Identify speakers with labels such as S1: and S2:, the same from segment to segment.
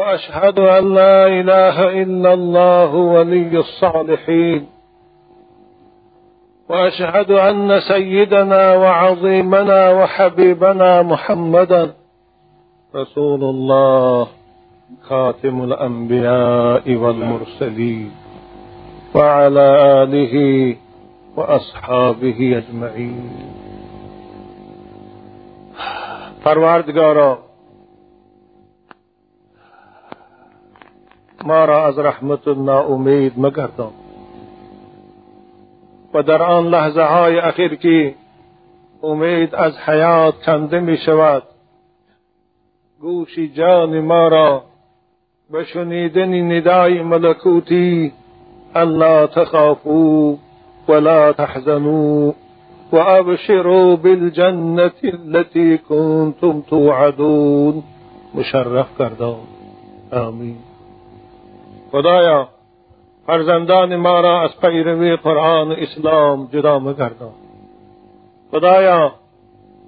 S1: وأشهد أن لا إله إلا الله ولي الصالحين. وأشهد أن سيدنا وعظيمنا وحبيبنا محمدا رسول الله خاتم الأنبياء والمرسلين وعلى آله وأصحابه اجمعین پروردگارا ما را از رحمت ناامید مگردان. و در آن لحظه های اخیر که امید از حیات کنده می شود گوشی جان ما را به شنیدن ندای ملکوتی الا تخافوا ولا تحزنوا وابشروا بالجنة التي كنتم توعدون. مشرف کردان آمین. خدایا فرزندان ما را از پیروی قرآن و اسلام جدا مگردان خدایا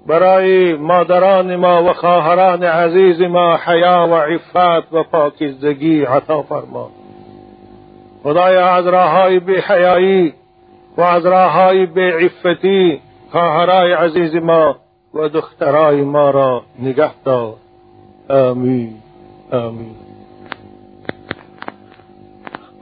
S1: برای مادران ما و خواهران عزیز ما حیا و عفت و پاکیزگی عطا فرما. خدایا از راههای بی حیایی و از راههای بی عفتی خواهرای عزیز ما و دخترای ما را نگه دار. آمین. آمین.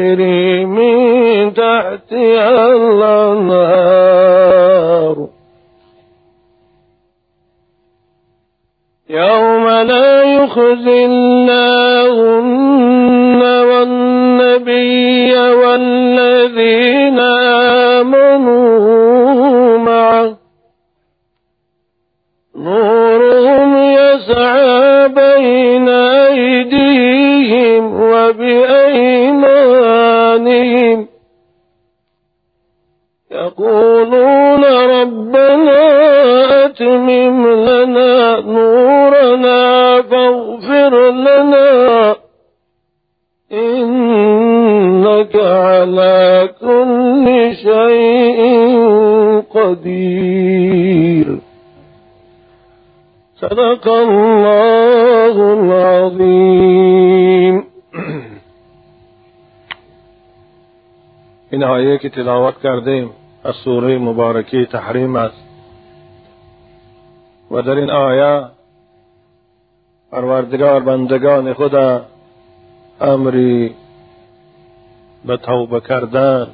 S1: تجري قدير صدق الله العظیم این آیه که تلاوت کردیم از سوره مبارکه تحریم است. و در این آیه پروردگار بندگان خود امری به توبه کردن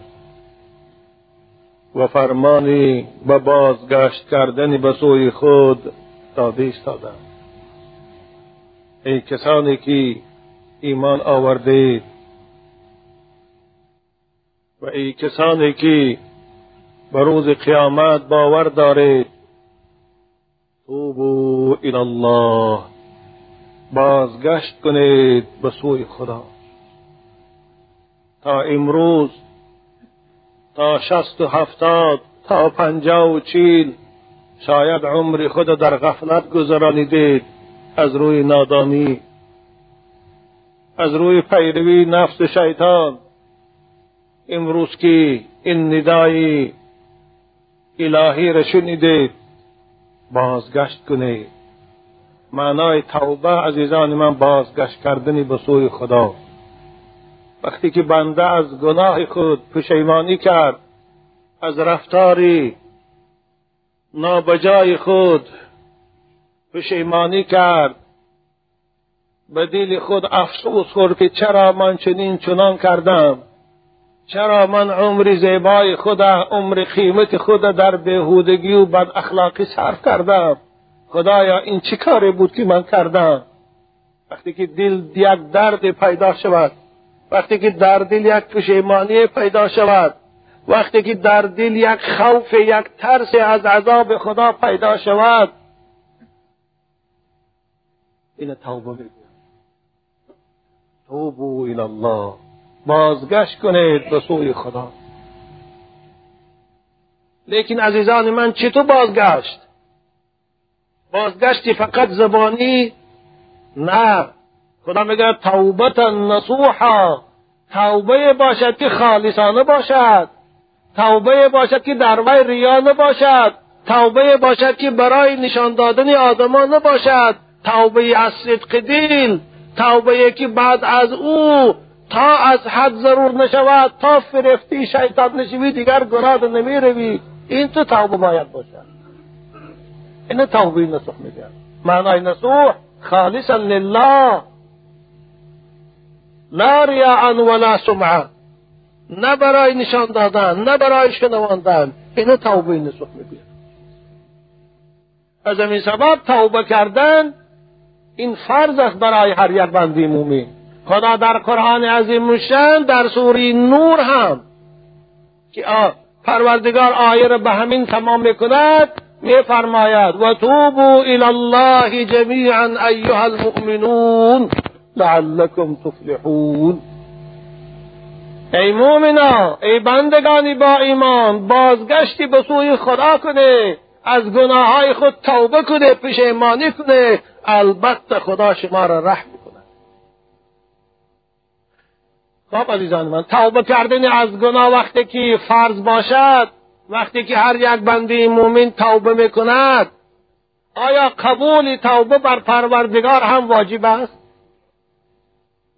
S1: و فرمانی به بازگشت کردن به سوی خود داده. ایستادند ای کسانی که ایمان آورده و ای کسانی که به روز قیامت باور دارید توبو الی الله بازگشت کنید به سوی خدا. تا امروز تا شست و هفتاد تا پنجاه و چیل شاید عمر خود در غفلت گذرانیدید. از روی نادانی از روی پیروی نفس شیطان. امروز که این ندای الهی را شنیدید بازگشت کنید. معنای توبه عزیزان من بازگشت کردنی به سوی خدا. وقتی که بنده از گناه خود پشیمانی کرد از رفتاری نابجای خود پشیمانی کرد. به دل خود افسوس خورد که چرا من چنین چنان کردم. چرا من عمر زیبای خود عمر قیمت خود در بهودگی و بد اخلاقی صرف کردم. خدایا این چه کاری بود که من کردم؟ وقتی که دل یک درد پیدا شود وقتی که در دل یک پشیمانی پیدا شود وقتی که در دل یک خوف یک ترس از عذاب خدا پیدا شود این توبه بگیر توبو الله بازگشت کنید به سوی خدا. لیکن عزیزان من چطور بازگشت؟ بازگشتی فقط زبانی؟ نه. خدا میگه توبت نصوحا توبه باشد که خالصانه باشد. توبه باشد که در وی ریا نباشد. توبه باشد که برای نشان دادن آدمان نباشد. توبه از صدق دین توبه که بعد از او تا از حد ضرور نشود تا فرفتی شیطان نشوی دیگر گناه نمی روی. این تو توبه باید باشد. این توبه نصوح میگه. معنای نصوح خالصا لله. لا ریاء ولا سمعه نه برای نشان دادن نه برای شنواندن اینو توبه نصوح میگه از این سبب توبه کردن این فرض است برای هر یک بندی مومن خدا در قرآن عظیم شن در سوری نور هم که پروردگار آیه را به همین تمام می‌کند میفرماید و توبوا الى الله جمیعا ایها المؤمنون لعلكم تفلحون. ای مؤمنا ای بندگانی با ایمان بازگشتی به سوی خدا کنه از گناه های خود توبه کنه پشیمانی کنه البته خدا شما را رحم کنه خب عزیزان من توبه کردن از گناه وقتی که فرض باشد وقتی که هر یک بنده مؤمن توبه می‌کند آیا قبول توبه بر پروردگار هم واجب است؟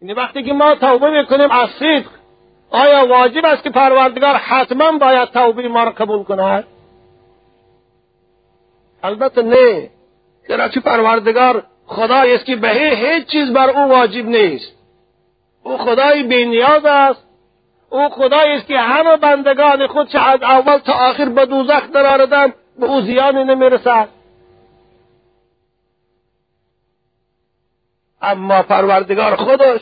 S1: یعنی وقتی که ما توبه می‌کنیم از صدق آیا واجب است که پروردگار حتما باید توبه ما را قبول کند؟ البته نه. چرا پروردگار خدایی است که به هیچ چیز بر او واجب نیست. او خدای بینیاز است. او خدایی است که همه بندگان خود چه از اول تا آخر به دوزخ درآردند به او زیانی نمی‌رسد. اما پروردگار خودش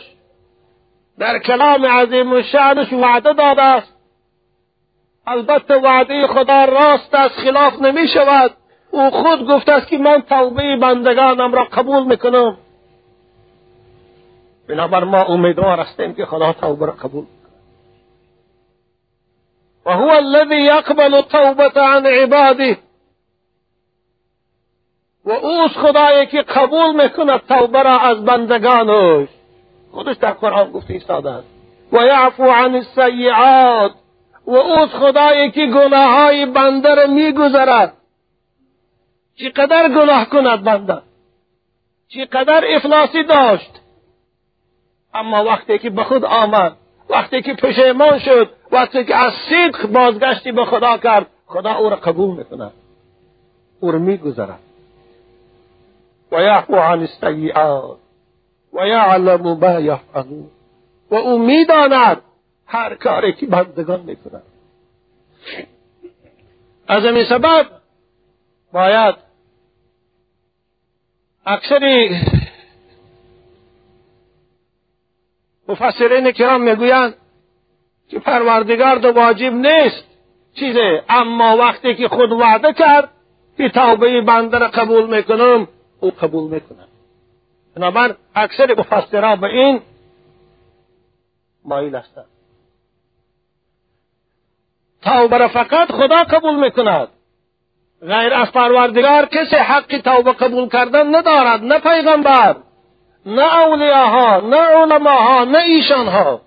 S1: در کلام عظیم و شعنش وعده داده است. البته وعده خدا راست است خلاف نمی شود. او خود گفته است که من توبه بندگانم را قبول می‌کنم. بنابر ما امیدوار هستیم که خدا توبه را قبول و هو الذي يقبل التوبه عن عباده. و اوست خدایی که قبول می‌کند توبه را از بندگانش. خودش در قرآن گفته ایستاده است. و یعفو عن السیعات و اوست خدایی که گناه های بنده را میگذرد. چقدر گناه کند بنده؟ چقدر افلاسی داشت؟ اما وقتی که به خود آمد وقتی که پشیمان شد وقتی که از صدق بازگشتی به خدا کرد خدا او را قبول می‌کند. او را میگذرد. و یعفو عن السیئات و یعلم ما یفعلون و او می‌داند هر کاری که بندگان می‌کنند. از همین سبب باید اکثری مفسرین کرام می‌گویند که پروردگار دو واجب نیست چیزه اما وقتی که خود وعده کرد که توبه بنده را قبول می‌کنم او قبول می‌کنم بنابر اکثر مفسرها به این مایل هستند. توبه را فقط خدا قبول می‌کند. غیر از پروردگار کسی حق توبه قبول کردن ندارد. نه پیغمبر نه اولیاها نه علماها نه ایشانها.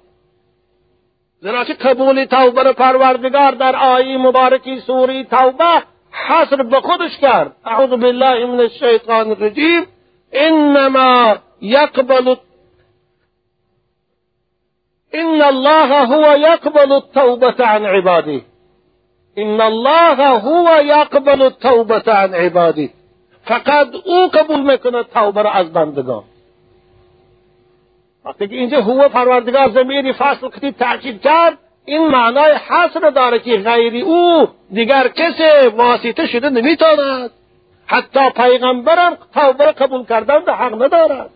S1: زیرا که قبول توبه را پروردگار در آیه مبارکی سوری توبه حصر به خودش کرد أعوذ بالله من الشیطان الرجیم إنما يقبل إن الله هو يقبل التوبة عن عباده. إن الله هو یقبل التوبة عن عبادی فقط أو قبول میکنه توبه را از بندگان. وقتی که اینجا هو پروردگار زمینی فصل کتی تاکید کرد این معنای حصر داره که غیری او دیگر کسی واسطه شده نمی‌تواند. حتی پیغمبرم توبه قبول کردن به حق ندارد.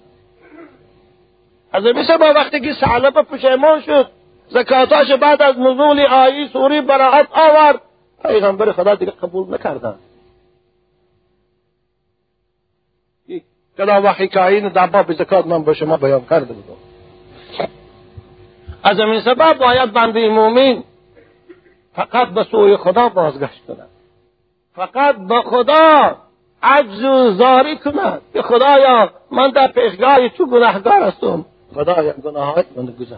S1: از مثل با وقتی که سعلب پشیمان شد زکاتاش بعد از نزول آیی سوری براعت آورد. پیغمبر خدا دیگه قبول نکردن. کدا و حکایین در باب زکات من به شما بیان کرده بودم. از این سبب باید بنده مومن فقط به سوی خدا بازگشت کند. فقط به خدا عجز و زاری کند. که خدایا من در پیشگاه تو گناهگار هستم. خدایا گناهات من گذر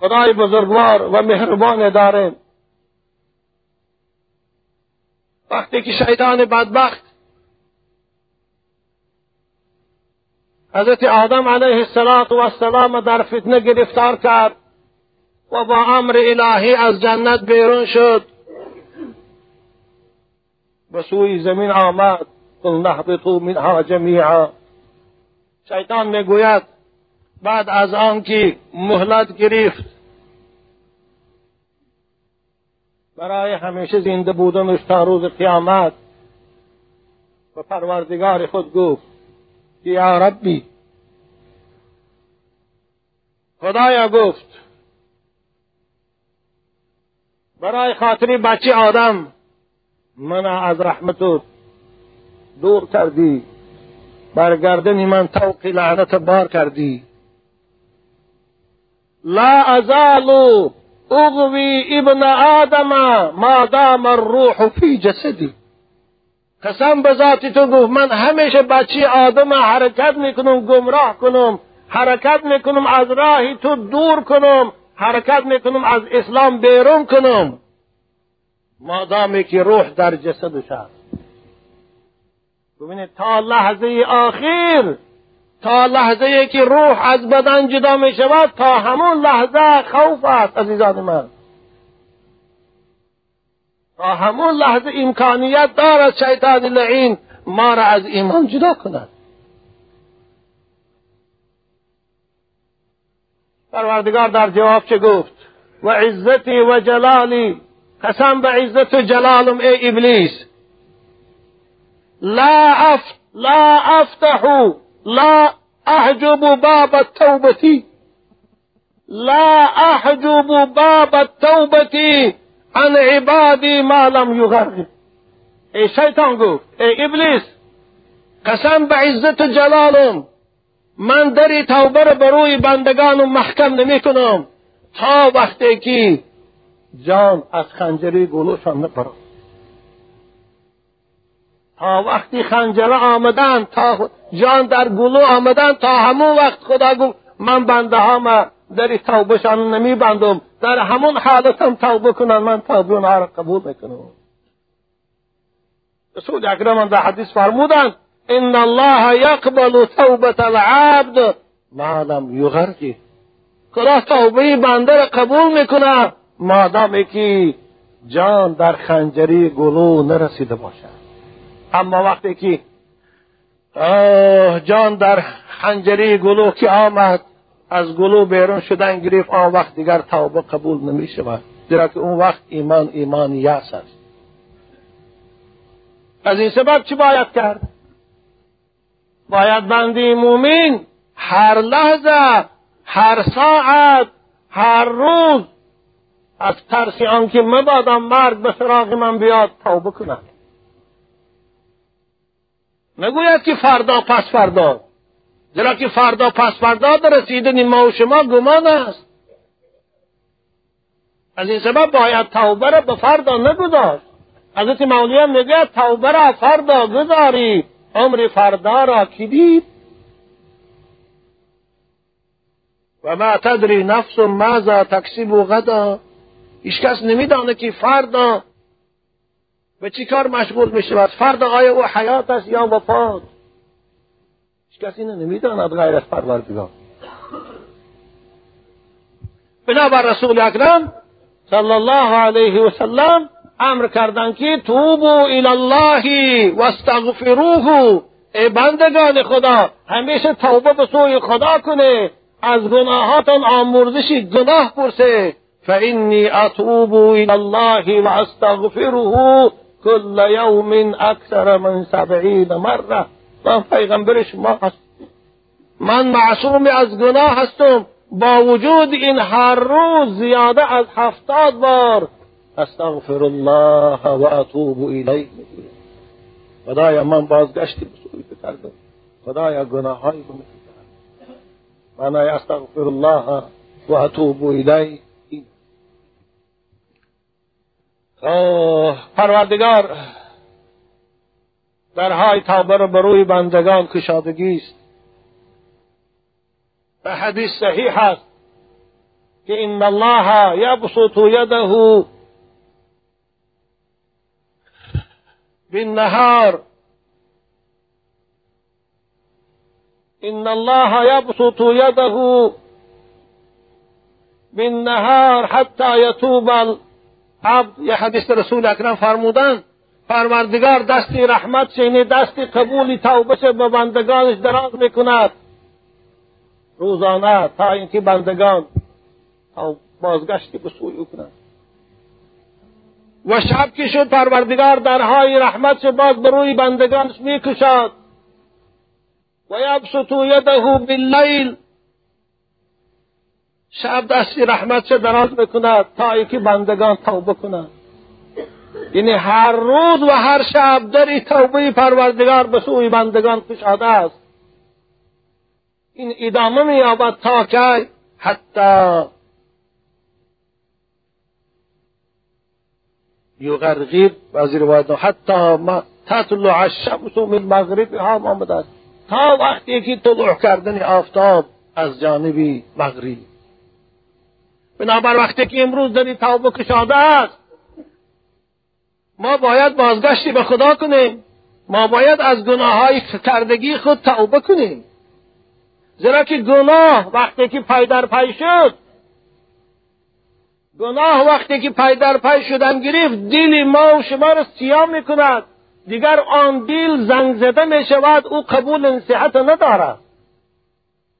S1: خدای بزرگوار و مهربان داره وقتی که شیطان بدبخت حضرت آدم علیه السلام در فتنه گرفتار کرد و با امر الهی از جنت بیرون شد. به سوی زمین آمد. قل نهبطوا منها جمیعا. شیطان می‌گوید بعد از آنکه مهلت گرفت برای همیشه زنده بودنش تا روز قیامت و پروردگار خود گفت یا ربی. خدایا گفت برای خاطری بچه آدم من از رحمت دور کردی. بر گردن من توقی لعنت بار کردی. لا ازال اغوی ابن آدم ما دام الروح فی جسدی. قسم به ذاتی تو گفت من همیشه بچه آدم حرکت می‌کنم؟ گمراه کنم. حرکت می‌کنم از راهی تو دور کنم. حرکت می‌کنم از اسلام بیرون کنم. مادامی که روح در جسدش هست ببینید تا لحظه آخر تا لحظه که روح از بدن جدا می شود تا همون لحظه خوف است عزیزان من. تا همون لحظه امکانیت دارد شیطان لعین ما را از ایمان جدا کند. پروردگار در جواب چه گفت؟ و عزتی و جلالی. قسم به عزت و جلالم ای ابلیس. لا أف لا أفتح لا أحجب باب التوبة لا أحجب باب التوبة عن عبادي ما لم يغرغر ای شیطان گفت ای ابلیس قسم به عزت جلالم. من دری توبه رو بروی بندگانم محکم نمی کنم تا وقتی که جان از خنجری گلوشان نپرد تا وقتی خنجره آمدن تا جان در گلو آمدن تا همون وقت خدا گفت من بنده ها در توبهشان نمی بندم در همون حالتم توبه کنن من توبه اونها را قبول می‌کنم رسول اکرم در حدیث فرمودن ان الله یقبل توبه العبد. ما لم یغرقه خدا توبه بنده را قبول می‌کنه. مادامی که جان در خنجری گلو نرسیده باشد اما وقتی که جان در خنجری گلو که آمد از گلو بیرون شدن گرفت آن وقت دیگر توبه قبول نمی شود. زیرا که اون وقت ایمان ایمان یاس است. از این سبب چی باید کرد؟ باید بندی مومین هر لحظه هر ساعت هر روز. از ترس آنکه مبادم مرگ به سراغ من بیاد توبه کنند نگوید که فردا پس فردا. زیرا که فردا پس فردا در رسیدن ما و شما گمان است. از این سبب باید توبه را به فردا نگذاشت. حضرت مولی هم میگه توبه را فردا گذاری. عمر فردا را کی دید؟ و ما تدری نفس ماذا تکسب غدا؟ هیچ کس نمیدانه که فردا به چی کار مشغول می شود فرد آیا او حیات است یا وفات؟ هیچ کسی اینو نمی‌داند غیر از پروردگار. بنابر رسول اکرم صلی الله علیه و سلم امر کردند که توبو الی الله واستغفروه ای بندگان خدا همیشه توبه به سوی خدا کنه. از گناهاتان آمرزشی گناه پرسه. فانی اتوب الی الله و استغفره کل یوم اکثر من سبعین مره من پیغمبر شما هست من معصوم از گناه هستم. با وجود این هر روز زیاده از هفتاد بار استغفر الله و اتوب الیه. خدایا من بازگشتی به سوی کردم. خدایا گناههای رو من استغفر الله و اتوب الیه. پروردگار درهای توبه رو به روی بندگان کشادگی است. به حدیث صحیح است که ان الله یبسط یده بالنهار. ان الله یبسط یده بالنهار حتی یتوب عبد یه حدیث رسول اکرم فرمودن پروردگار دستی رحمت یعنی دستی قبولی توبه به بندگانش دراز می‌کند. روزانه تا اینکه بندگان بازگشتی به سوی کنند. و شب که شد پروردگار درهای رحمت باز به روی بندگانش می‌کشد و یبسط یده باللیل. شب دستی رحمت دراز بکند تا اینکه بندگان توبه کنند. یعنی هر روز و هر شب در توبه پروردگار به سوی بندگان کشاده است. این ادامه مییابد تا که حتی یغرغیر بعضی روایت حتی ما تطلع الشمس من مغربها آمده است. تا وقتی که طلوع کردن آفتاب از جانب مغرب. بنابر وقتی که امروز داری توبه کشاده است ما باید بازگشتی به خدا کنیم. ما باید از گناه های کردگی خود توبه کنیم. زیرا که گناه وقتی که پای در پای شد گناه وقتی که پای در پای شدن گرفت دل ما و شما را سیاه می‌کند. دیگر آن دل زنگ زده می شود او قبول نصیحت ندارد.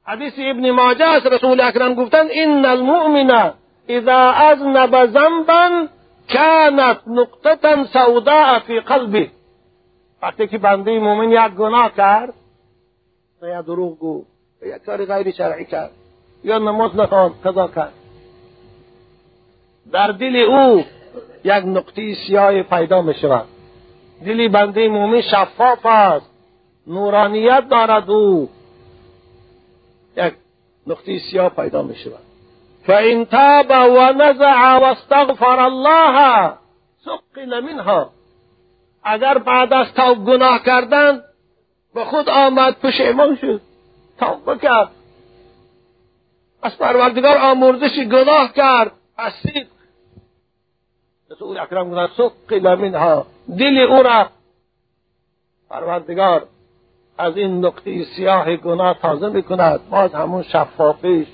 S1: حدیث ابن ماجه است رسول اکرم گفتن این المؤمن اذا اذنب ذنبا كانت نقطه سوداء فی قلبه. وقتی که بنده مؤمن یک گناه کرد یا دروغ گو یا کار غیر شرعی کرد یا نماز نخواند قضا کرد. در دل او یک نقطه سیاه پیدا می شود دل بنده مؤمن شفاف است نورانیت دارد او. یک نقطه سیاه پیدا می شود فإن تاب ونزع واستغفر الله سقل منها. اگر بعد از توب گناه کردن به خود آمد پشیمان شد. توبه کرد. از پروردگار آمرزش گناه کرد. از صدق رسول اکرم گفت سقل منها. دل او را. پروردگار از این نقطه سیاه گناه تازه می‌کند. باز همون شفافیش.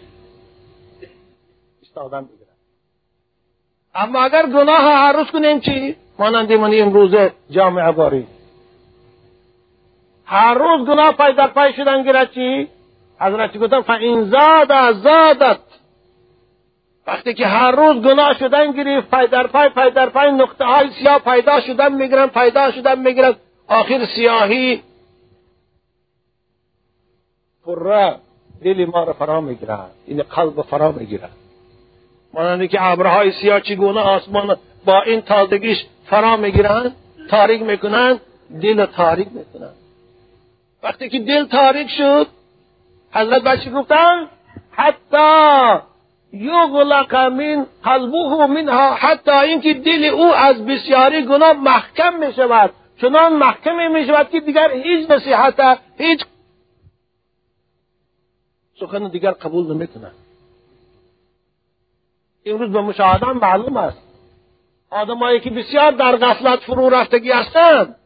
S1: استادن بگیرد اما اگر گناه هر روز کنیم چی مانند من امروز جامعه باری هر روز گناه پای در پای شدن گیرد چی حضرت گفتم فاین زاد زادت وقتی که هر روز گناه شدن گرفت پای در پای پای در پای نقطه های سیاه پیدا شدن می‌گیرن پیدا شدن می‌گیرن آخر سیاهی پره دل ما را فرا می‌گیرد این قلب فرا می‌گیرد مانند که ابرهای سیاه چگونه آسمان با این تازگیش فرا می‌گیرند تاریک می‌کنند دل تاریک می‌کنند وقتی که دل تاریک شد حضرت بچه گفتن حتی یغلق من قلبه منها حتی اینکه دل او از بسیاری گناه محکم می شود چنان محکم می شود که دیگر هیچ نصیحت هیچ سخن دیگر قبول نمی کند امروز به مشاهدان معلوم است. آدمایی که بسیار در غفلت فرو رفتگی هستند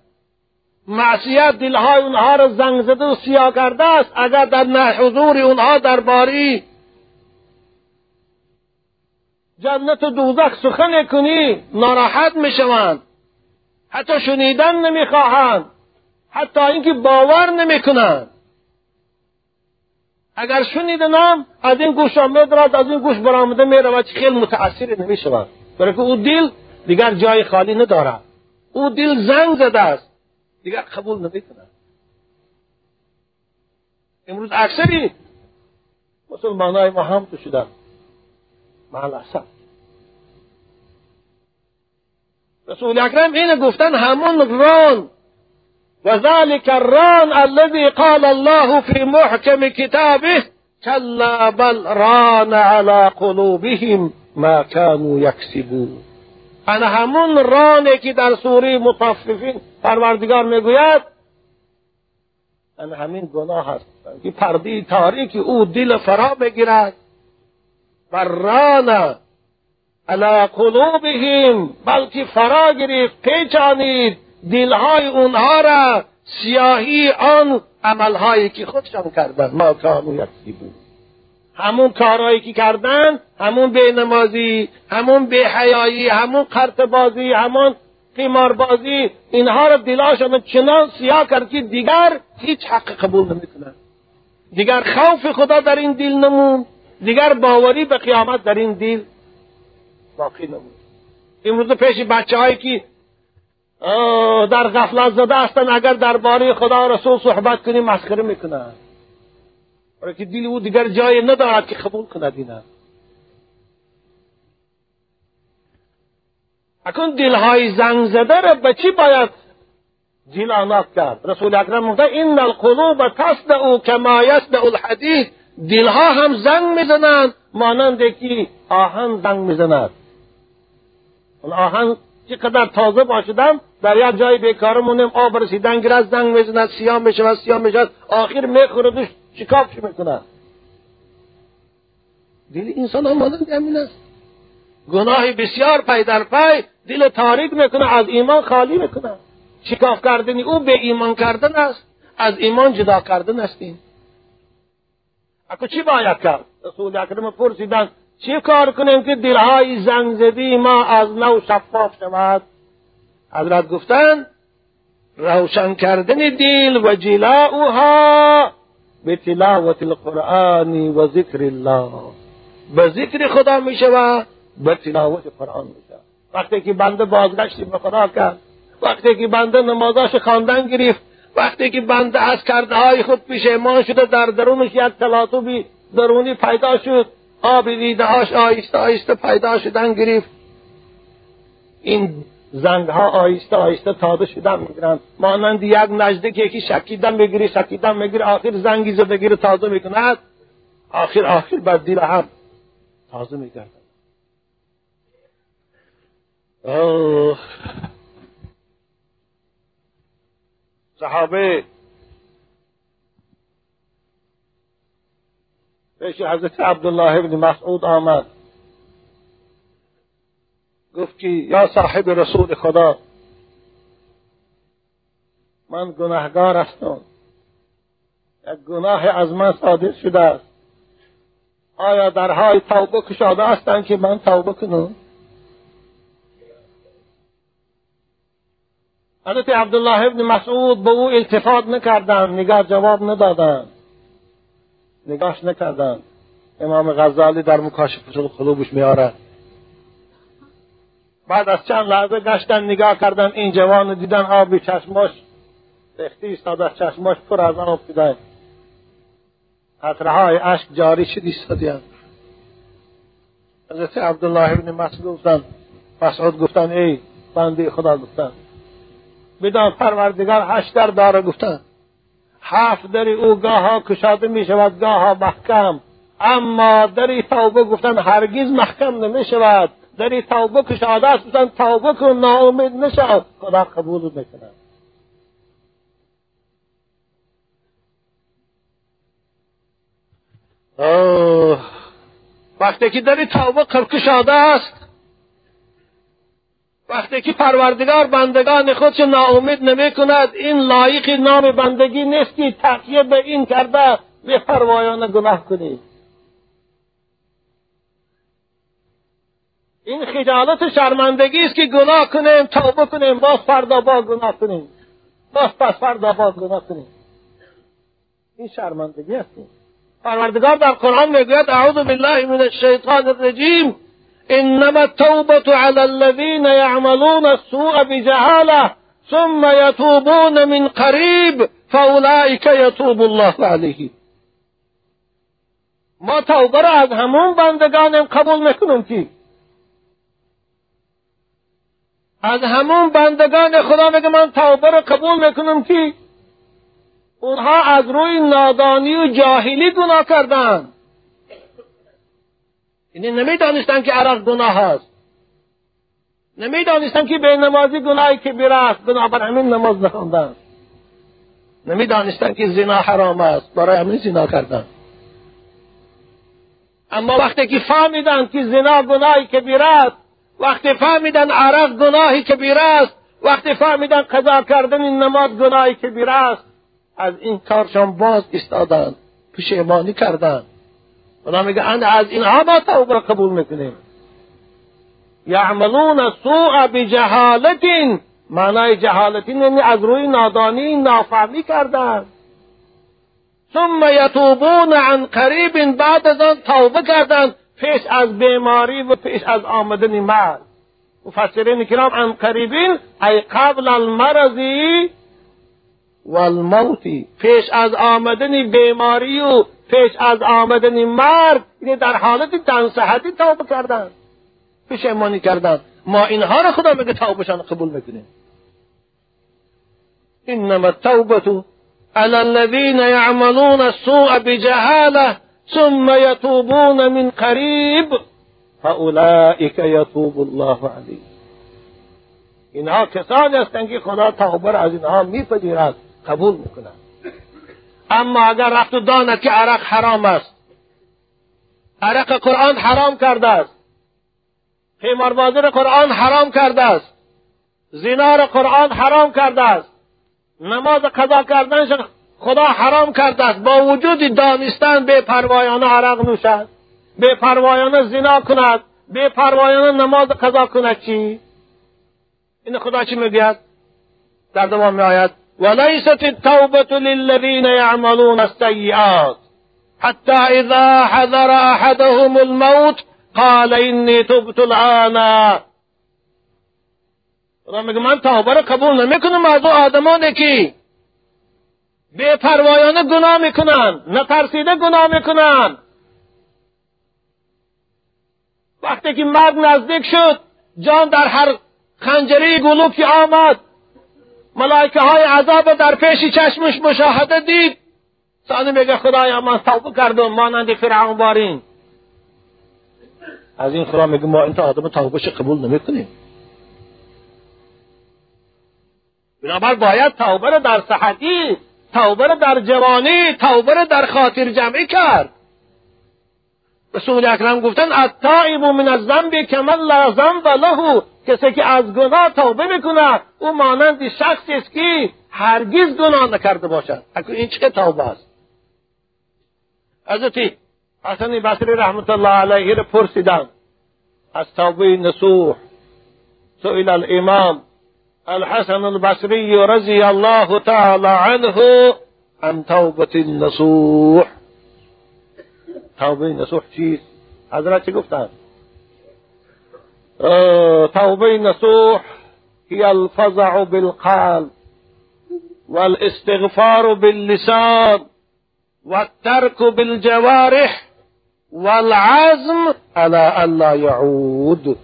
S1: معصیت دلهای اونها را زنگ زده و سیاه کرده است. اگر در حضور اونها در باری جنت و دوزخ سخن کنی ناراحت می‌شوند. حتی شنیدن نمی‌خواهند. حتی اینکه باور نمی‌کنند. اگر این گوش میدرد از این گوش برآمده می‌رود. خیلی متاثر نمی‌شود برای که او دل دیگر جای خالی ندارد. او دل زنگ زده است. دیگر قبول نمی‌کند. امروز اکثری مسلمانای ما هم تو شدن. معلصف رسول اکرم این گفتن همون ران و ذلك الران الذي قال الله في محكم كتابه كلا بل ران على قلوبهم ما كانوا يكسبون. أنا همون رانه که در سوره مطففین پروردگار میگوید أنا همین گناه هست که پرده تاریکی أو دل فرا بگیرد. و ران علی قلوبهم بلکه فرا گرفت پیچانید. دلهای اونها را سیاهی آن عملهایی که خودشان کردن ما کانو بود. همون کارهایی که کردن همون بینمازی همون حیایی همون قرط بازی همون قماربازی اینها را دلاشان چنان سیاه کرد که دیگر هیچ حق قبول نمی‌کنند دیگر خوف خدا در این دل نمون. دیگر باوری به قیامت در این دل باقی نمون. امروز پیش بچه هایی که در غفلت زده هستن. اگر درباره خدا رسول صحبت کنیم مسخره می‌کنند برای که دل او دیگر جای ندارد که قبول کند اینا. اکن دلهای زنگ زده را به چی باید دل آناک کرد؟ رسول اکرم گفته این القلوب تصدع کما یصدع الحدید دلها هم زنگ می‌زنند مانند که آهن زنگ می‌زند. اون آهن چقدر تازه باشدم در یک جای بیکار مونیم آب رسیدن گرز زنگ می‌زند سیاه می‌شود سیاه می‌شود آخر میخوردش شکافش می‌کند دل انسان هم مانند همین است. گناه بسیار پی در پی دل تاریک می‌کنه از ایمان خالی می‌کنه. شکاف کردنی او به ایمان کردن است. از ایمان جدا کردن است این اکو چی باید کرد؟ رسول اکرم پرسیدن چی کار کنیم که دلهای زنگ ما از نو شفاف شود؟ حضرت گفتن روشن کردن دل و جلاؤها به تلاوت القرآن و ذکر الله. به ذکر خدا می شود به تلاوت قرآن می شود وقتی که بنده بازگشتی به خدا کرد وقتی که بنده نمازاش خواندن گرفت وقتی که بنده از کرده های خود پیشمان شده در درونش یک تلاطبی درونی پیدا شد آب دیده هاش آیسته آیسته پیدا شدن گرفت. این زنگ ها آیسته آیسته تازه شدن می‌گیرن. مانند یک نجده که یکی شکیدن بگیری شکیدن بگیری آخر زنگی زده گیره تازه می‌کند آخر آخر بر دیل هم تازه میگردن. صحابه. پیش حضرت عبدالله ابن مسعود آمد. گفت که یا صاحب رسول خدا من گناهگار هستم. یک گناه از من صادر شده است. آیا درهای توبه کشاده هستند که من توبه کنم؟ حضرت عبدالله ابن مسعود به او التفات نکردند نگاه جواب ندادند. نگاش نکردند. امام غزالی در مکاشفه القلوبش میآرد بعد از چند لحظه گشتن نگاه کردن این جوان دیدن آبی چشماش ریختی ایستاد از چشماش پر از آن افتیده قطره های اشک جاری شد ایستادیان حضرت عبدالله ابن مسعود گفتن مسعود گفتن ای بنده خدا گفتن. بدان پروردگار هشت در داره گفتن. هفت در او گاه ها کشاده می شود گاه ها محکم. اما در توبه گفتن هرگز محکم نمی شود در توبه کشاده است گفتن توبه کن ناامید نشد خدا قبول می‌کنه وقتی که در توبه کشاده است. وقتی که پروردگار بندگان خودش ناامید نمی کند این لایق نام بندگی نیست که تقیه به این کرده به پروایان گناه کنید این خجالت شرمندگی است که گناه کنیم توبه کنیم باز فردا با گناه کنیم. باز پس فردا با گناه کنیم. این شرمندگی است پروردگار در قرآن می‌گوید اعوذ بالله من الشیطان الرجیم. انما التوبة على الذين يعملون السوء بجهاله ثم يتوبون من قریب فاولئك يتوب الله علیهم ما توبه را از همون بندگانم قبول می‌کنیم که از همون بندگان خدا میگه من توبه را قبول می‌کنم که اونها از روی نادانی و جاهلی گناه کردند یعنی نمی‌دانستن که عرق گناه هست نمی‌دانستن که به نمازی گناهی که است. بنابر همین نماز نخواندن. نمی‌دانستن که زنا حرام است. برای همین زنا کردن. اما وقتی که فهمیدن که زنا گناهی کبیر است وقتی فهمیدن عرق گناهی کبیر است وقتی فهمیدن قضا کردن این نماز گناهی کبیر است از این کارشان باز استادن پشیمانی کردن. میگه از اینها ما توبه قبول می‌کنیم. یعملون سوء بجهالت معنای جهالت یعنی از روی نادانی نافهمی کردن. ثم یتوبون عن قریب بعد از آن توبه کردند پیش از بیماری و پیش از آمدن مرگ مفسرین کرام عن قریبین ای قبل المرضی والموتی پیش از آمدن بیماری و پیش از آمدن مرگ یعنی در حالت تنصحتی توبه کردند پشیمانی کردند ما اینها را خدا میگه توبهشان قبول می‌کنیم انما التوبه على الذين يعملون السوء بجهاله ثم يتوبون من قريب. فأولئك يتوب الله عليهم. اینها کسانی هستند که خدا توبه از اینها میپذیرد قبول میکنند أما اگر رفت و داند که عرق حرام است. عرق قرآن حرام کرده است. قیماربازی را قرآن حرام کرده است. زنا را قرآن حرام کرده است. نماز قضا کردن خدا حرام کرده است. با وجود دانستن به پروایانه عرق نوشد. به پروایانه زنا کند. به پروایانه نماز قضا کند چی؟ این خدا چی می‌گوید؟ در دوام میآید. وليست التوبة للذين يعملون السيئات حتى إذا حذر أحدهم الموت قال إني تبت الآن. خدا میگه من توبه رو قبول نمی‌کنم از او آدمانی که بے پروایانه گناه می‌کنن نترسیده گناه می‌کنن. وقتی که مرگ نزدیک شد جان در هر خنجری گلوکی آمد. ملائکه های عذاب در پیش چشمش مشاهده دید. ثانی میگه خدایا من توبه کردم مانند فرعون بارین از این خدا میگه ما این آدم توبهش قبول نمی‌کنیم. بنابر باید توبه رو در صحتی توبه رو در جوانی توبه رو در خاطر جمعی کرد. رسول اکرم گفتن التائب من الذنب کمن لا ذنب له. کسی که از گناه توبه می‌کنه او مانند شخصی است که هرگز گناه نکرده باشد. این چه توبه است؟ حضرت حسن بصری رحمت الله علیه را پرسیدن. از توبه نصوح سئل الامام. الحسن البصري رضي الله تعالى عنه عن توبة النصوح. توبة نصوح چیست حضرت چی گفتن توبة نصوح هي الفزع بالقلب والاستغفار باللسان والترك بالجوارح والعزم على ألا يعود.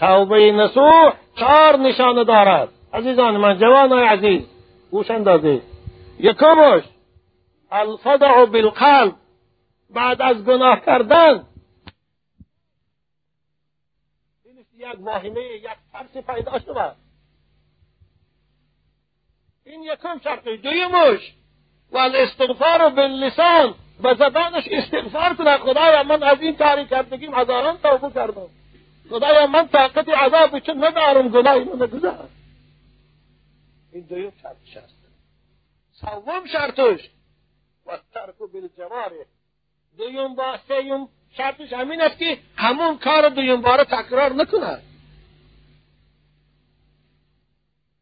S1: توبة نصوح چهار نشانه دارد. عزیزان من جوانای عزیز گوش اندازید یکمش الفضع بالقلب. بعد از گناه کردن. یک واهمه یک ترسی پیدا شده. این یکم شرطی دویمش و الاستغفار باللسان. به زبانش استغفار کنه خدایا من از این کاری کردگیم هزاران توبه کردم. خدایا من طاقت عذاب چون ندارم گناهی من نگذار. این دویم شرطش هست سوم شرطش و ترک بالجواره. دویم با سیم شرطش همین است که همون کار دویم بار تکرار نکند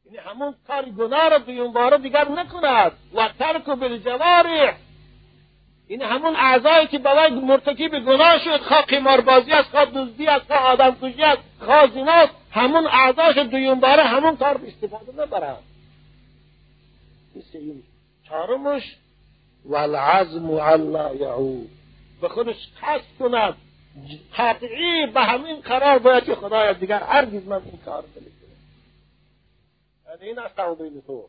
S1: یعنی همون کار گناه را دویم بار دیگر نکند و ترک و بالجوارح این همون اعضایی که برای مرتکب گناه شد خواه قماربازی است خواه دزدی است خواه آدم کشی است خواه همون اعضاش دویم باره همون کار به استفاده نبرند این چهارمش والعزم علا یعود. به خودش قصد کند. قطعی به همین قرار باید که خدایا دیگر هرگز من این کار نمی‌کنم. یعنی این از توبه تو.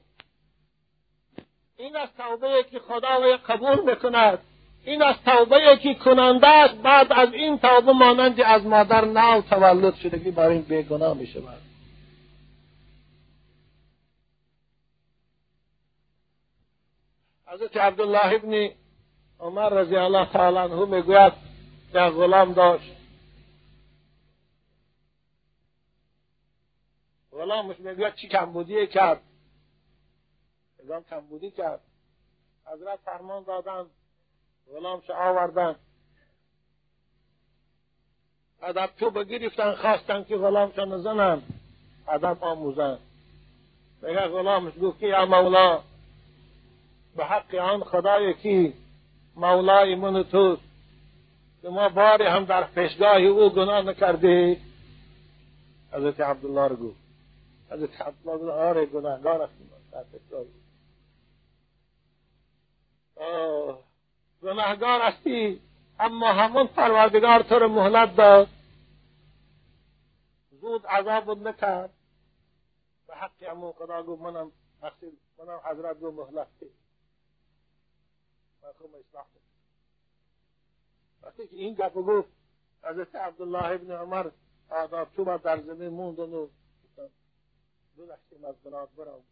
S1: این از توبه که خدا قبول می‌کند. این از توبه که کننده است بعد از این توبه مانند از مادر نو تولد شدگی برای این بیگناه می شود حضرت عبدالله ابن عمر رضی الله تعالی عنه می‌گوید یک غلام داشت. غلامش می‌گوید چی کمبودی کرد؟ غلام کمبودی کرد حضرت فرمان دادند غلامش آوردن. ادب تو بگرفتن خواستن که غلامشان نزنن. ادب آموزن. میگه غلامش گفت که یا مولا به حق آن خدای که مولای من توست که ما باری هم در پیشگاه او گناه نکرده حضرت عبدالله رو گفت. حضرت عبدالله آره گناهگار هستیم در پیشگاه گناهگار هستی. اما همون پروردگار تو رو مهلت داد. زود عذاب نکرد. به حق همون خدا گفت منم منم حضرت گفت مهلت ده اصلاح. وقتی که این گپ گفت حضرت عبدالله ابن عمر آداب تو در زمین موندن و گذشتیم از گناه برام.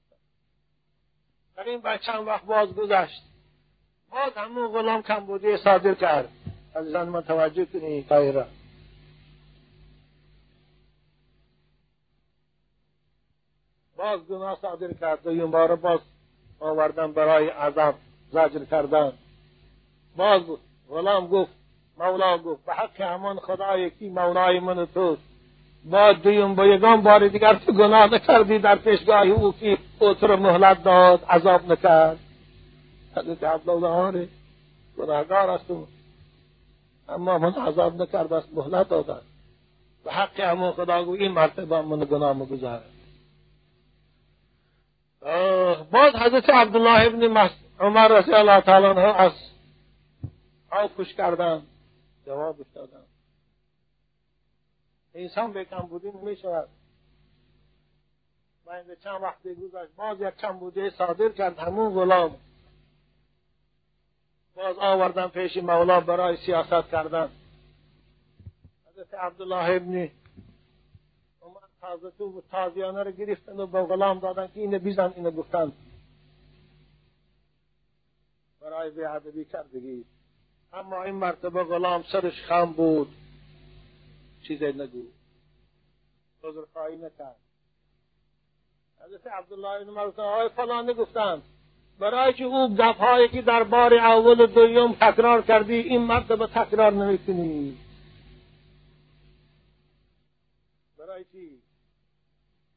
S1: در این بعد چند وقت باز گذشت باز همون غلام کمبودی صادر کرد. من توجه کنی کاری باز گناه صادر کرد. و بار باز آوردن برای عذاب زجر کردن. باز غلام گفت مولا گفت به حق همان خدای کی مولای من توست. با دویم با یگان بار دیگر تو گناه نکردی در پیشگاه او که او تو مهلت داد عذاب نکرد. حضرت عبدالله گناهگار هستم اما من عذاب نکرد است مهلت دادن به حق همون خدا گو این مرتبه من گناه مگذارد باز حضرت عبدالله ابن عمر رضی الله تعالی عنه از آب کش کردن جوابش دادن. انسان به کمبودی نمی شود من چند وقت گذشت باز یک کمبودی صادر کرد همون غلام. باز آوردن پیش مولا برای سیاست کردن. حضرت عبدالله ابن عمر تازه تو تازیانه رو گرفتن و به غلام دادن که اینه بیزن اینه گفتن. برای بیعدبی کردگی. اما این مرتبه غلام سرش خم بود. چیزی نگو. خواهی نکرد. حضرت عبدالله ابن عمر آقای فلان گفتند برای که او دفعایی که در بار اول و دویم تکرار کردی این مرتبه تکرار نمی‌کنی برای چی؟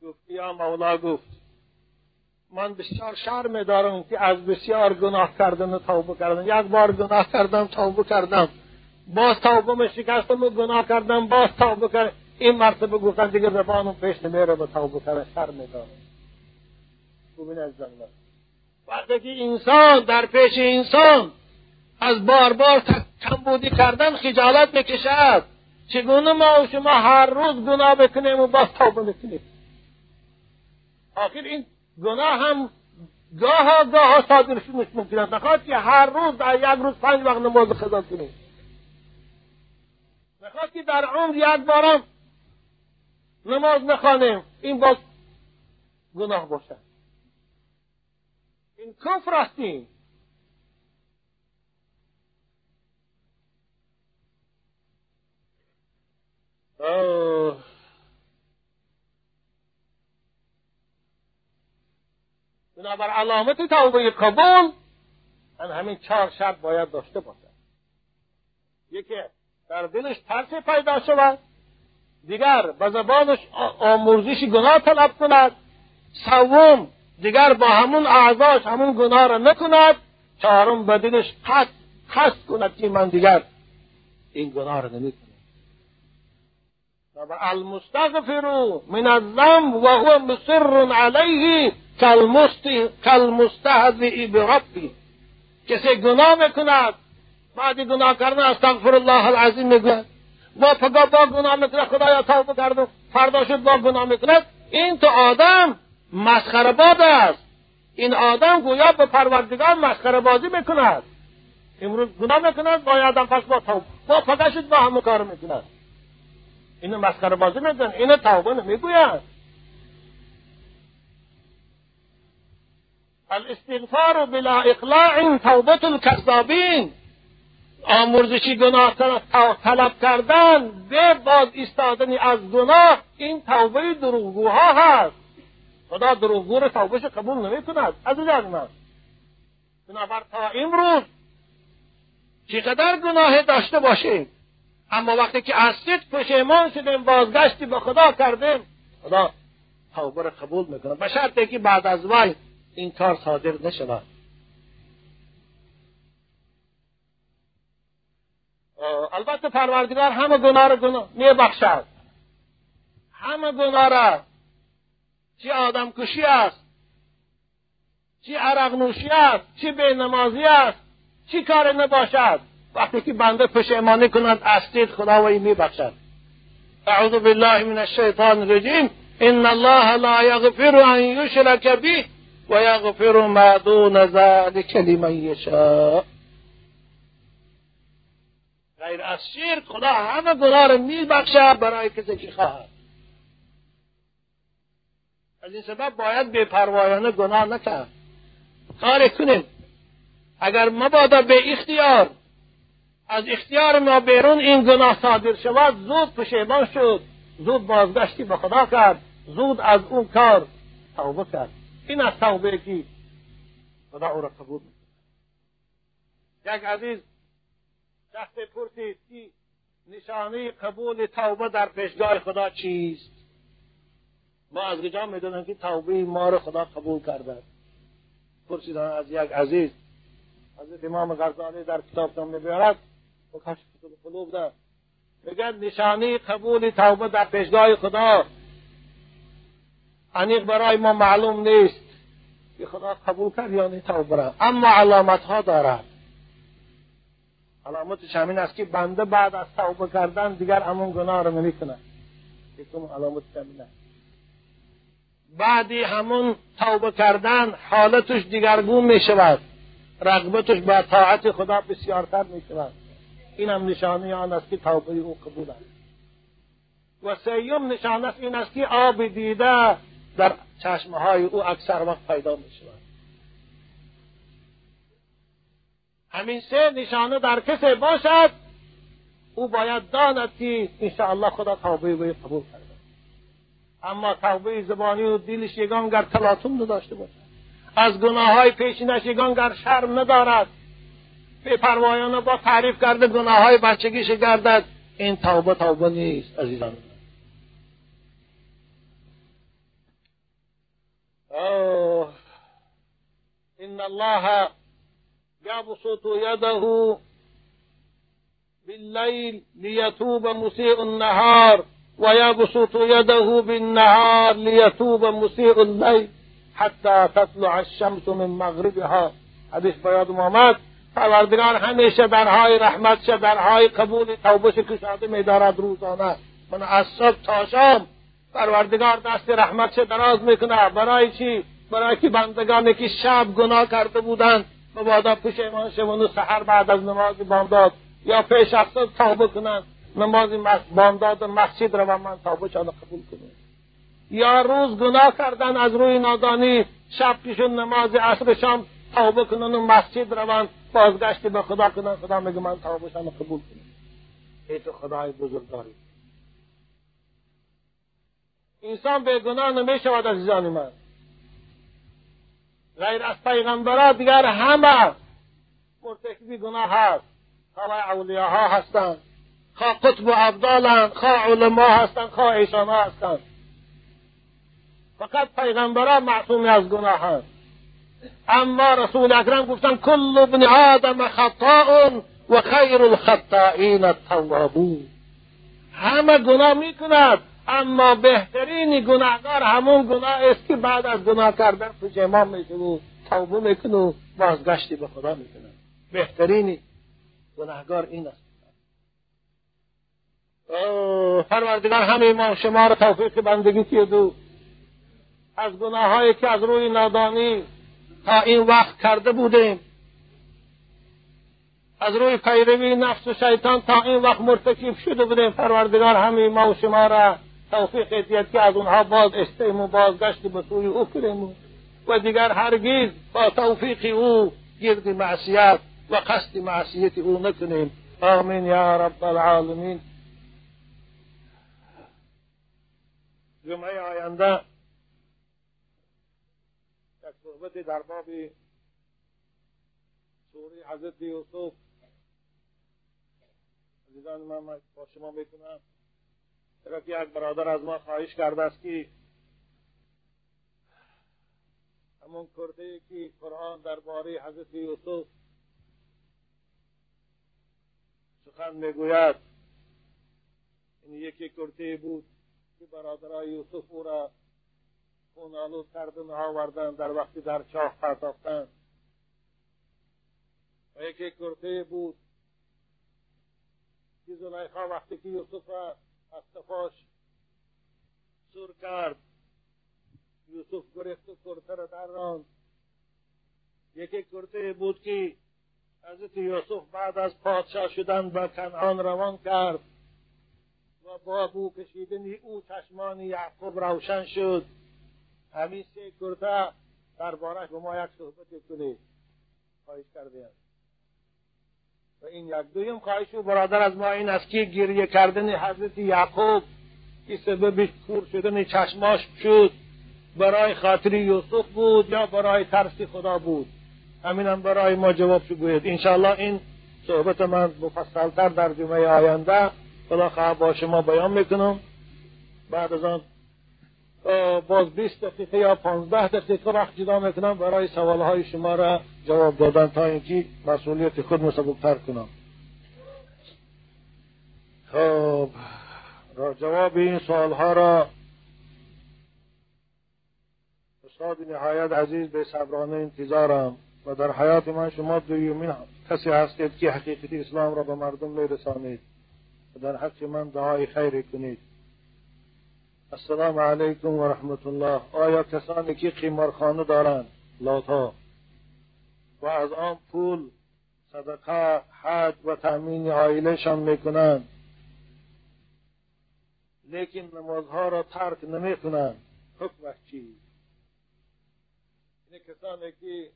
S1: گفت یا مولا گفت من بسیار شرم دارم که از بسیار گناه کردن و توبه کردن. یک بار گناه کردم توبه کردم. باز توبه می شکستم و گناه کردم باز توبه کردم. این مرتبه گفتن دیگه زبانم پیش نمیره به توبه کردن. شرم دارم. خوبین از وقتی که انسان در پیش انسان. از بار بار کمبودی کردن خجالت می‌کشد. چگونه ما و شما هر روز گناه بکنیم و باز توبه بکنیم آخر این گناه هم گاه گاه صادر ممکن است نخواد که هر روز در یک روز پنج وقت نماز خدا کنیم. نخواد که در عمر یک بارم نماز نخوانیم. این باز گناه باشد. این کفر هستیم بنابر علامت توبه قبول هم همین چهار شرط باید داشته باشد یکی در دلش ترس پیدا شود دیگر به زبانش آموزش گناه طلب کند. سوم دیگر با همون اعضاش همون گناه را نکند. چهارم به دلش قصد قصد کند که من دیگر این گناه را نمی‌کنم. المستغفر من الذنب وهو مصر علیه کالمستهزئ بربی. کسی گناه می‌کند بعد گناه کردن استغفر الله العظیم می‌گوید. و پگاه با گناه می‌کنه خدایا توبه کردم فردا شد با گناه می‌کند. این تو آدم مسخره باد است. این آدم گویا به پروردگار مسخره بازی می‌کند. امروز گناه می‌کند با آدم پس با توبه. با شد با همه کار می‌کند. اینو مسخره بازی می‌کند اینو توبه نمی‌گوید الاستغفار بلا اقلاع توبت الكذابین آمرزشی گناه طلب کردن به باز ایستادن از گناه این توبه دروغگوها هست. خدا دروغگو رو توبهش قبول نمی کند عزیزان من بنابر تا امروز چقدر گناه داشته باشیم اما وقتی که از صدق پشیمان شدیم بازگشتی به خدا کردیم خدا توبه رو قبول می‌کنه. به شرطی که بعد از وای این کار صادر نشود. البته پروردگار همه گناه را گناه میبخشد. همه گناه را چی آدم کشی است؟ چی عرق نوشی است؟ چی نمازی است؟ چی کار نباشد؟ وقتی که بنده پشیمانی کند استید خداوی میبخشد. اعوذ بالله من الشیطان الرجیم. ان الله لا یغفر ان یشرک به و یغفر ما دون ذلک لمن یشاء. غیر از شرک خدا همه گناه رو میبخشد برای کسی که خواهد. از این سبب باید بیپروایانه گناه نکرد. کار کنیم اگر مبادا به اختیار از اختیار ما بیرون این گناه صادر شود زود پشیمان شد زود بازگشتی به خدا کرد زود از اون کار توبه کرد. این از توبه که خدا او را قبول یک عزیز دست پرسید که نشانه قبول توبه در پیشگاه خدا چیست؟ ما از کجا می‌دونیم که توبه ما رو خدا قبول کرده؟ پرسیدن از یک عزیز حضرت امام غزالی در کتاب می‌برد و کشف قلوب ده. میگه نشانه قبول توبه در پیشگاه خدا. انیق برای ما معلوم نیست که خدا قبول کرد یا نه توبه را. اما علامت ها دارد. علامتش همین است که بنده بعد از توبه کردن دیگر همون گناه رو نمی‌کنه. یکم علامتش همین است بعدی همون توبه کردن حالتش دیگرگون می شود رغبتش به طاعت خدا بسیارتر می شود این هم نشانه آن است که توبه او قبول است. و سیوم نشانه است این است که آب دیده در چشمه های او اکثر وقت پیدا می شود همین سه نشانه در کسی باشد او باید داند که انشاءالله خدا توبه او قبول کرده اما توبه زبانی و دلش یگان گر تلاطم نداشته باشد. از گناه های پیشینش یگان گر شرم ندارد. به پروایانه با تعریف کرده گناه های بچگیش گردد این توبه توبه نیست عزیزان. ان الله يبسط يده بالليل ليتوب مسيء النهار. ويبسط يده بالنهار ليتوب مسيء الليل حتى تطلع الشمس من مغربها. حدیث بیاد محمد پروردگار همیشه درهای رحمت درهای قبول توبه کشاده میدارد روزانه. من از صبح تا شام پروردگار دست رحمت دراز می‌کنه برای چی؟ برای که بندگانی که شب گناه کرده بودند مبادا پشیمان شوند سحر بعد از نماز بامداد یا پیش از توبه کنند. نماز بامداد مسجد رو من توبه چانه قبول کنیم یا روز گناه کردن از روی نادانی شب پیشون نماز عصر شام توبه کنن و مسجد روند بازگشتی به خدا کنن خدا میگه من توبه شانه قبول کنیم ای تو خدای بزرگداری. انسان به گناه نمی شود عزیزان من. غیر از پیغمبرها دیگر همه مرتکبی گناه هست. همه اولیاها هستند. خواه قطب و عبدالن خواه علما هستن خواه ایشان هستن. فقط پیغمبران معصومی از گناه هست اما رسول اکرم گفتن کل ابن آدم خطاء و خیر الخطائین التوابون. همه گناه می‌کند اما بهترین گناهگار همون گناه است که بعد از گناه کردن پشیمان میشه و توبه می‌کنه و بازگشتی به خدا می‌کنه بهترین گناهگار این است. پروردگار همه ما شما را توفیق بندگی که دو؟ از گناههایی که از روی نادانی تا این وقت کرده بودیم. از روی پیروی نفس و شیطان تا این وقت مرتکب شده بودیم. پروردگار همه ما و شما را توفیق دید که از اونها باز استیم و بازگشت به سوی او کنیم و دیگر هرگیز با توفیق او گرد معصیت و قصد معصیت او نکنیم. آمین یا رب العالمین. جمعه آینده یک صحبت در باب سوره حضرت یوسف. عزیزان من با شما می‌کنم که یک برادر از ما خواهش کرده است که همون کرده که قرآن درباره حضرت یوسف سخن می‌گوید. این یکی کرده بود. که برادرای یوسف او را خون آلود کردن آوردن در وقتی در چاه پرداختند و یکی کرده بود که زلیخا وقتی که یوسف را از تفاش سر کرد یوسف گرفت و کرته را در راند. یکی کرته بود که حضرت یوسف بعد از پادشاه شدن به کنعان روان کرد. و با بو کشیدن او چشمان یعقوب روشن شد. همین سه کرته دربارش به ما یک صحبت کنید خواهش کرده و این یک دویم خواهش و برادر از ما این است که گریه کردن حضرت یعقوب که سبب کور شدن چشماش شد. برای خاطر یوسف بود یا برای ترس خدا بود؟ همینم برای ما جواب شو گوید انشاءالله این صحبت من مفصلتر در جمعه آینده خدا با شما بیان می‌کنم. بعد از آن باز 20 دقیقه یا 15 دقیقه وقت جدا می‌کنم برای سوالهای شما را جواب دادن تا اینکه مسئولیت خود مسبوقتر کنم. خب را جواب این سوالها را استاد نهایت عزیز به صبرانه انتظارم و در حیات من شما دویمین کسی هستید که حقیقتی اسلام را به مردم میرسانید. و در حق من دعای خیری کنید. السلام علیکم و رحمت الله آیا کسانی که قیمارخانه دارند؟ لاتا و از آن پول صدقه حج و تأمین عائلهشان می‌کنند. لیکن نمازها را ترک نمی‌کنند. حکمش چی؟ این کسانی که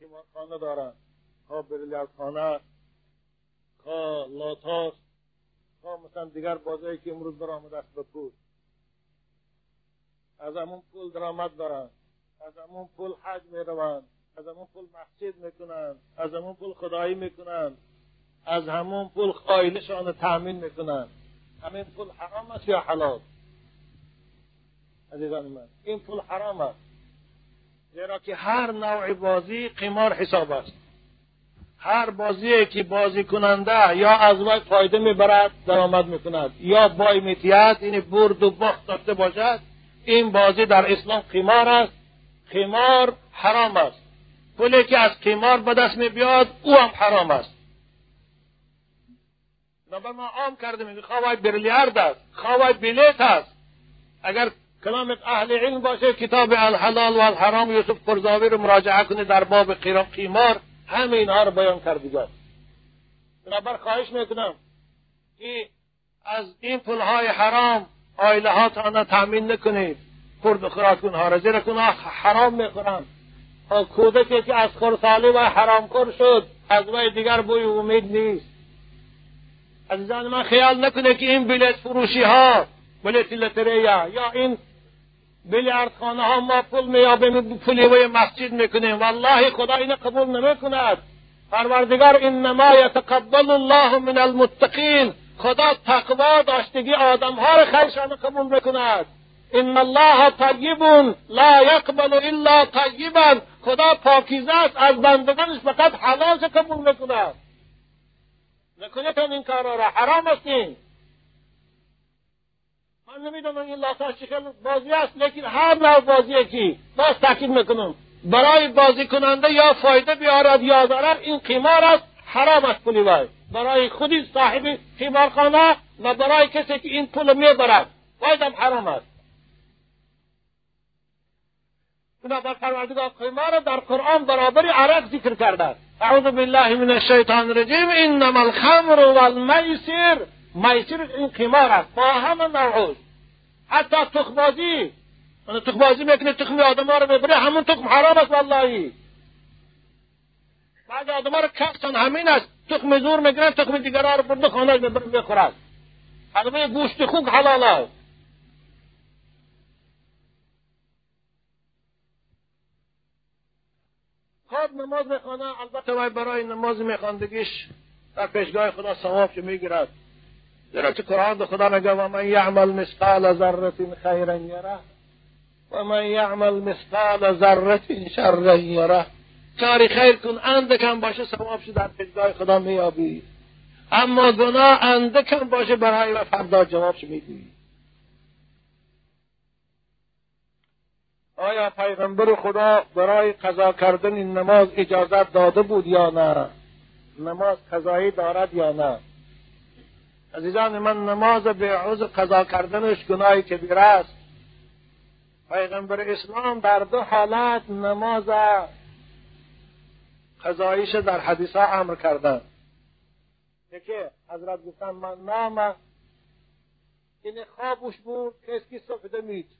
S1: قیمارخانه دارند. خواه خانه خواه لاتاست خواه مثلا دیگر بازایی که امروز برآمده است به پول. از همون پول درآمد دارند از همون پول حج می‌روند. از همون پول مسجد می‌کنند از همون پول خدایی می‌کنند از همون پول خایلشان تأمین می‌کنند همین پول حرام است یا حلال؟ عزیزان من این پول حرام است. زیرا که هر نوع بازی قمار حساب است. هر بازی که بازی کننده یا از وی فایده می‌برد درآمد می‌کند. یا با میتیت این برد و باخت داشته باشد. این بازی در اسلام قمار است. قمار حرام است. پولی که از قمار به دست می بیاد او هم حرام است. نبر ما عام کرده میگه خواه برلیارد است. خواه بلیت است. اگر کلام اهل علم باشه کتاب الحلال و الحرام یوسف قرضاوی رو مراجعه کنه در باب قیمار همه اینها رو بیان کرده بنابر خواهش می‌کنم که از این پولهای حرام آیله هاتان تامین نکنید. خورد خوراکون ها را. زیرا که حرام می‌خورند کودکی که از خورسالی و حرامخور شد از وی دیگر بوی امید نیست. عزیزان من خیال نکنه که این بلیت فروشی ها بلیت لتریا یا این خانه ها ما پول میابیم پولی و مسجد می‌کنیم والله خدا اینو قبول نمی‌کند پروردگار انما یتقبل الله من المتقین خدا تقوا داشتگی آدمها را خیرشان قبول بکند ان الله طیب لا یقبل الا طیبا خدا پاکیزه است از بندگانش فقط حلال قبول می‌کند نکنید این کارا را حرام است این من نمی‌دونم این لاسا شکل بازی است لیکن هر نوع بازی که باز تاکید می‌کنم. برای بازی کننده یا فایده بیارد یا ضرر این قمار است. حرام است پولی برای خودی صاحب قمارخانه و برای کسی که این پول می‌برد. باید هم حرام است. بنابر پروردگار قمار در قرآن برابر عرق ذکر کرده. اعوذ بالله من الشیطان الرجیم. انما الخمر والمیسر. میسر این قمار است با همه نوعش حتی تخمازی تخمازی می‌کنه تخم آدم ها رو ببره همون تخم حرام است والله. بعض آدم ها رو همین است. تخم زور می‌گیرن تخم دیگر رو برده خانه بخورد همه گوشت خوک حلال است. خواب نماز می‌خوانه البته برای نماز میخواندگیش در پیشگاه خدا ثواب که می‌گیرد. زیرا که قرآن خدا میگه و من یعمل مثقال ذره خیرا یره. و من یعمل مثقال ذره شرا یره. کاری خیر کن اندکم باشه ثوابش در پیشگاه خدا میابی. اما گناه اندکم باشه برای فردا جوابش میدی آیا پیغمبر خدا برای قضا کردن این نماز اجازت داده بود یا نه؟ نماز قضایی دارد یا نه؟ عزیزان من نماز به عوض قضا کردنش گناهی کبیر است. پیغمبر اسلام در دو حالت نماز قضاییش در حدیث ها امر کردن. یکی حضرت گفتن من نام این خوابش بود اسکی سفده مید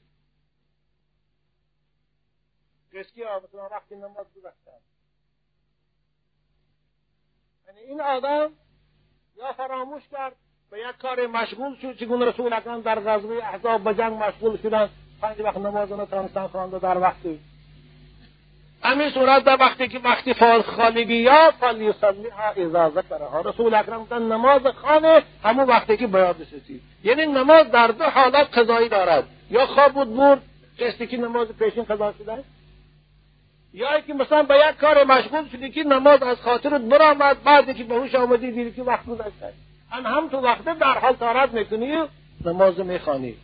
S1: اسکی مثلا وقتی نماز گذاشتن. یعنی این آدم یا فراموش کرد به یک کار مشغول شد چگونه رسول اکرم در غزوه احزاب به جنگ مشغول شدن پنج وقت نماز نتوانستن خوانده در وقتی. همین صورت در وقتی که وقتی خانگی یا ها اجازه کرده رسول اکرم گفتن نماز خانه همون وقتی که بیاد بسیسی یعنی نماز در دو حالت قضایی دارد. یا خواب بود برد کسی که نماز پیشین قضا شده؟ یا که مثلا به یک کار مشغول شدی که نماز از خاطرت برآمد بعدی که به هوش آمدی دیدی که وقت گذشته هم هم تو وقت در حال تارت می‌کنی نماز می‌خوانی.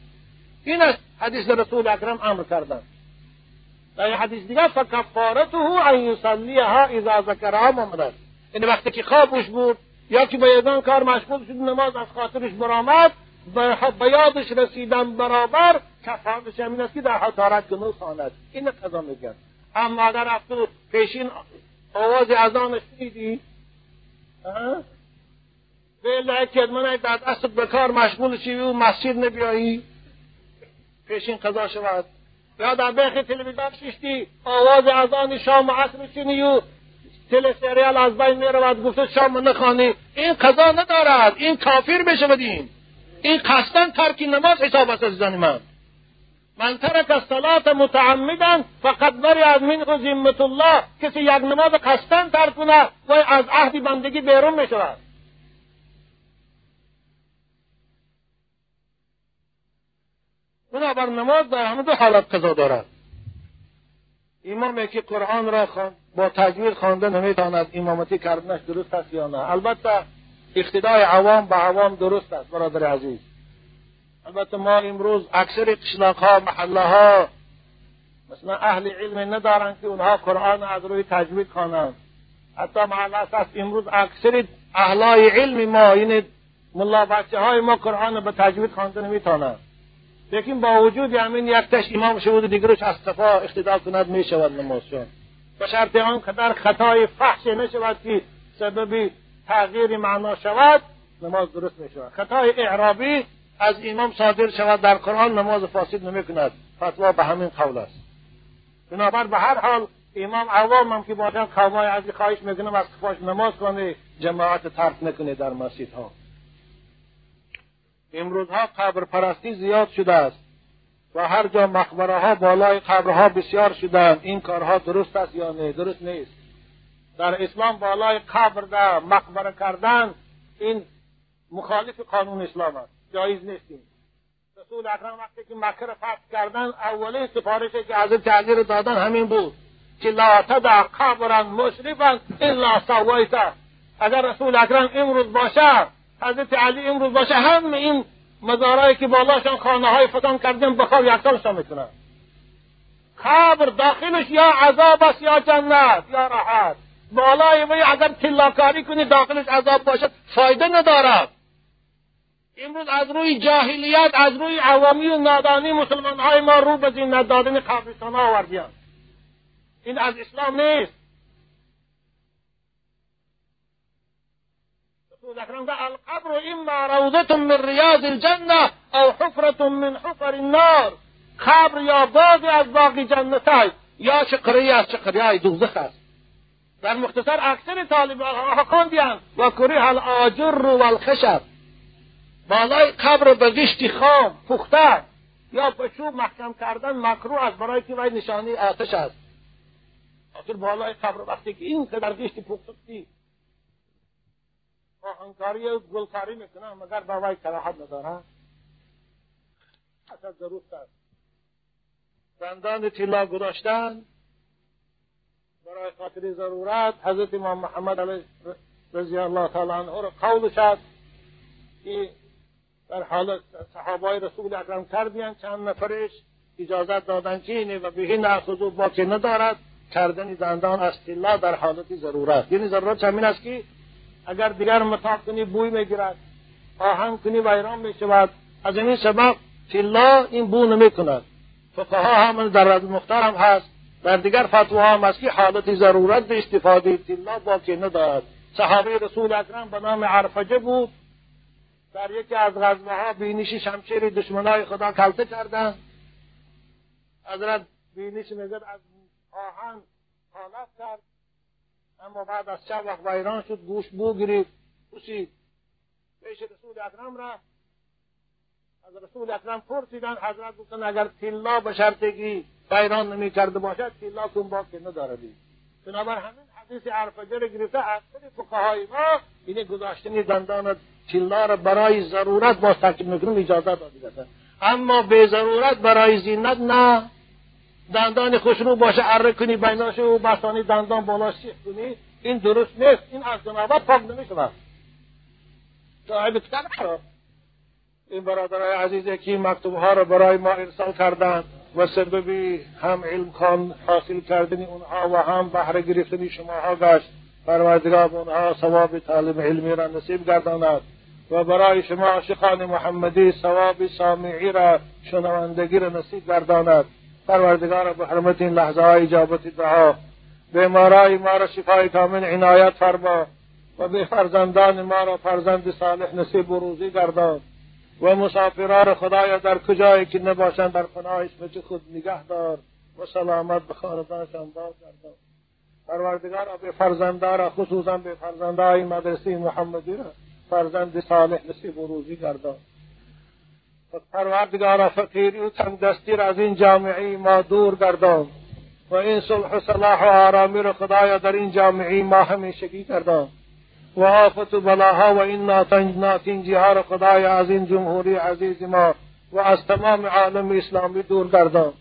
S1: این است حدیث رسول اکرم امر کردن. در حدیث دیگه فکفارته ان یصلیها اذا ذکرها ممرد این وقتی که خوابش بود یا که به یگان کار مشغول شد نماز از خاطرش برآمد به یادش رسیدن برابر کفارتش همین است که در حال تارت کنه و خواند این قضا میگن. اما اگر رفت پیشین آواز اذان شنیدی؟ به که من در دست به کار مشغول شوی و مسجد نبیایی پیشین قضا شود یا در بیخ تلویزیون ششتی آواز اذان شام و عصر شنی و سریال از بین می‌رود گفته شام نخوانی این قضا ندارد این کافر بشودیم این قصدن ترک نماز حساب است عزیزان من من ترک الصلاة متعمدا فقد از منه ذمت الله کسی یک نماز قصدن ترک کنه و از عهد بندگی بیرون می‌شود بنابر نماز در همه دو حالت قضا دارد. امامی که قرآن را با تجوید خوانده نمی‌تواند امامتی کردنش درست است یا نه؟ البته اقتدای عوام به عوام درست است برادر عزیز. البته ما امروز اکثر قشلاقها محله ها مثلا اهل علم ندارند که اونها قرآن از روی تجوید خوانند. حتی مع امروز اکثر اهلای علم ما این ملا بچه های ما قرآن به تجوید خوانده نمی‌تونند لیکن با وجود همین یک تش امام شود دیگرش از صفا اقتدا کند می شود نمازشان به شرط آن قدر خطای فحش نشود که سبب تغییر معنا شود نماز درست می شود خطای اعرابی از امام صادر شود در قرآن نماز فاسد نمی کند فتوا به همین قول است. بنابر به هر حال امام عوام هم که باشد قومای از خواهش می‌کنم از خفاش نماز کنه جماعت ترک نکنه در مسجد ها امروزها قبر پرستی زیاد شده است و هر جا مقبره ها بالای قبرها بسیار شدند این کارها درست است یا نه؟ درست نیست. در اسلام بالای قبر در مقبره کردن این مخالف قانون اسلام است. جایز نیستیم. رسول اکرم وقتی که مکه را فتح کردن اولین سفارشی که حضرت علی رو دادن همین بود که لا تدع قبرا مشرفا الا سویته. اگر رسول اکرم امروز باشه حضرت علی امروز باشه همه این مزارایی که بالاشان خانه های فتان کردیم بخواب یک سالشان می‌کنن قبر داخلش یا عذاب است یا جنت یا راحت. بالای وی اگر تلاکاری کنی داخلش عذاب باشد فایده ندارد. امروز از روی جاهلیت از روی عوامی و نادانی مسلمان های ما رو به زینت دادن قبرستان ها آوردیان این از اسلام نیست رسول اکرم القبر اما روضة من ریاض الجنه او حفرة من حفر النار. قبر یا باغی از باغ جنت یا شقری از شقری های دوزخ است. در مختصر اکثر طالبان ها خواندیان. و کره الاجر و الخشب. بالای قبر به خام پخته. یا چوب محکم کردن مکروه است برای که وی نشانی آتش است. آخر بالای قبر وقتی که این قدر گشتی پخته آهنکاری و گلکاری می‌کنه مگر با وی کراحت نداره؟ اصلا درست است. دندان طلا گذاشتن. برای خاطر ضرورت حضرت امام محمد علیه رضی الله تعالی عنه را قول شد که در حال صحابای رسول اکرم کردین چند نفرش اجازت دادن که اینه و بهی ناخذو باقی ندارد. کردن دندان از طلا در حالت ضرورت. یعنی ضرورت همین است که اگر دیگر متاق کنی بوی می‌گیرد. آهنگ کنی ویران می‌شود. از این سبب طلا این بو نمی‌کند. فقها هم در مختار هم هست. در دیگر فتوا هم است که حالت ضرورت به استفاده طلا باقی ندارد. صحابه رسول اکرم به نام عرفجه بود. در یکی از غزوه ها بینیش شمشیر دشمنای خدا کلته کردن حضرت بینیش نظر از آهن حالت کرد. اما بعد از چند وقت ویران شد گوش بو گرفت پوشید پیش رسول اکرم رفت؟ از رسول اکرم پرسیدن حضرت گفتن اگر طلا به شرطگی ویران نمی کرده باشد طلا کن باقی نداردی بنابر همین حدیث عرفجه گرفته اکثر فقهای ما اینه گذاشتن دندان طلا را برای ضرورت باز ترکیب می‌کنم اجازه داده اما به ضرورت برای زینت نه. دندان خوشرو باشه اره کنی بیناش و بسانی دندان بالا شیخ کنی این درست نیست این از جنابت پاک نمی‌شود صاحب کتاب این برادرای عزیزی که این مکتوب ها را برای ما ارسال کردند و سببی هم علم خان حاصل کردن اونها و هم بهره گرفتن شماها گشت. پروردگار اونها ثواب تعلیم علمی را نصیب گرداند و برای شما عاشقان محمدی ثواب سامعی را شنوندگی را نصیب گرداند. پروردگار به حرمت این لحظه های اجابت دعا. بیمارای ما را شفای کامل عنایت فرما و به فرزندان ما را فرزند صالح نصیب و روزی گردان. و مسافران خدایا در کجایی که نباشند در پناه اسمت خود نگه دار. و سلامت به خاندانشان باز گردان پروردگار به فرزندان خصوصا به فرزندهای مدرسه محمدی را فرزند صالح نصیب و روزی گردان. پروردگار فقیری و دستی را از این جامعه ما دور گردان و این صلح و صلاح و آرامی را خدایا در این جامعه ما همیشگی گردان و آفت و بلاها و این ناتنجی ها را خدایا از این جمهوری عزیز ما و از تمام عالم اسلامی دور گردان.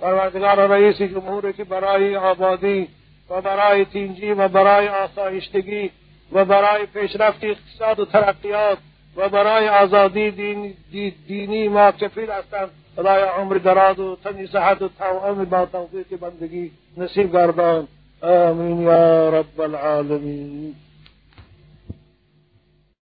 S1: پروردگار رئیس جمهوری که برای آبادی و برای تینجی و برای آسایشتگی و برای پیشرفت اقتصاد و ترقیات و برای آزادی دین دینی ما کفیل هستند. خدای عمر دراز و تنی صحت و توام با توفیق بندگی نصیب گردان. آمین یا رب العالمین.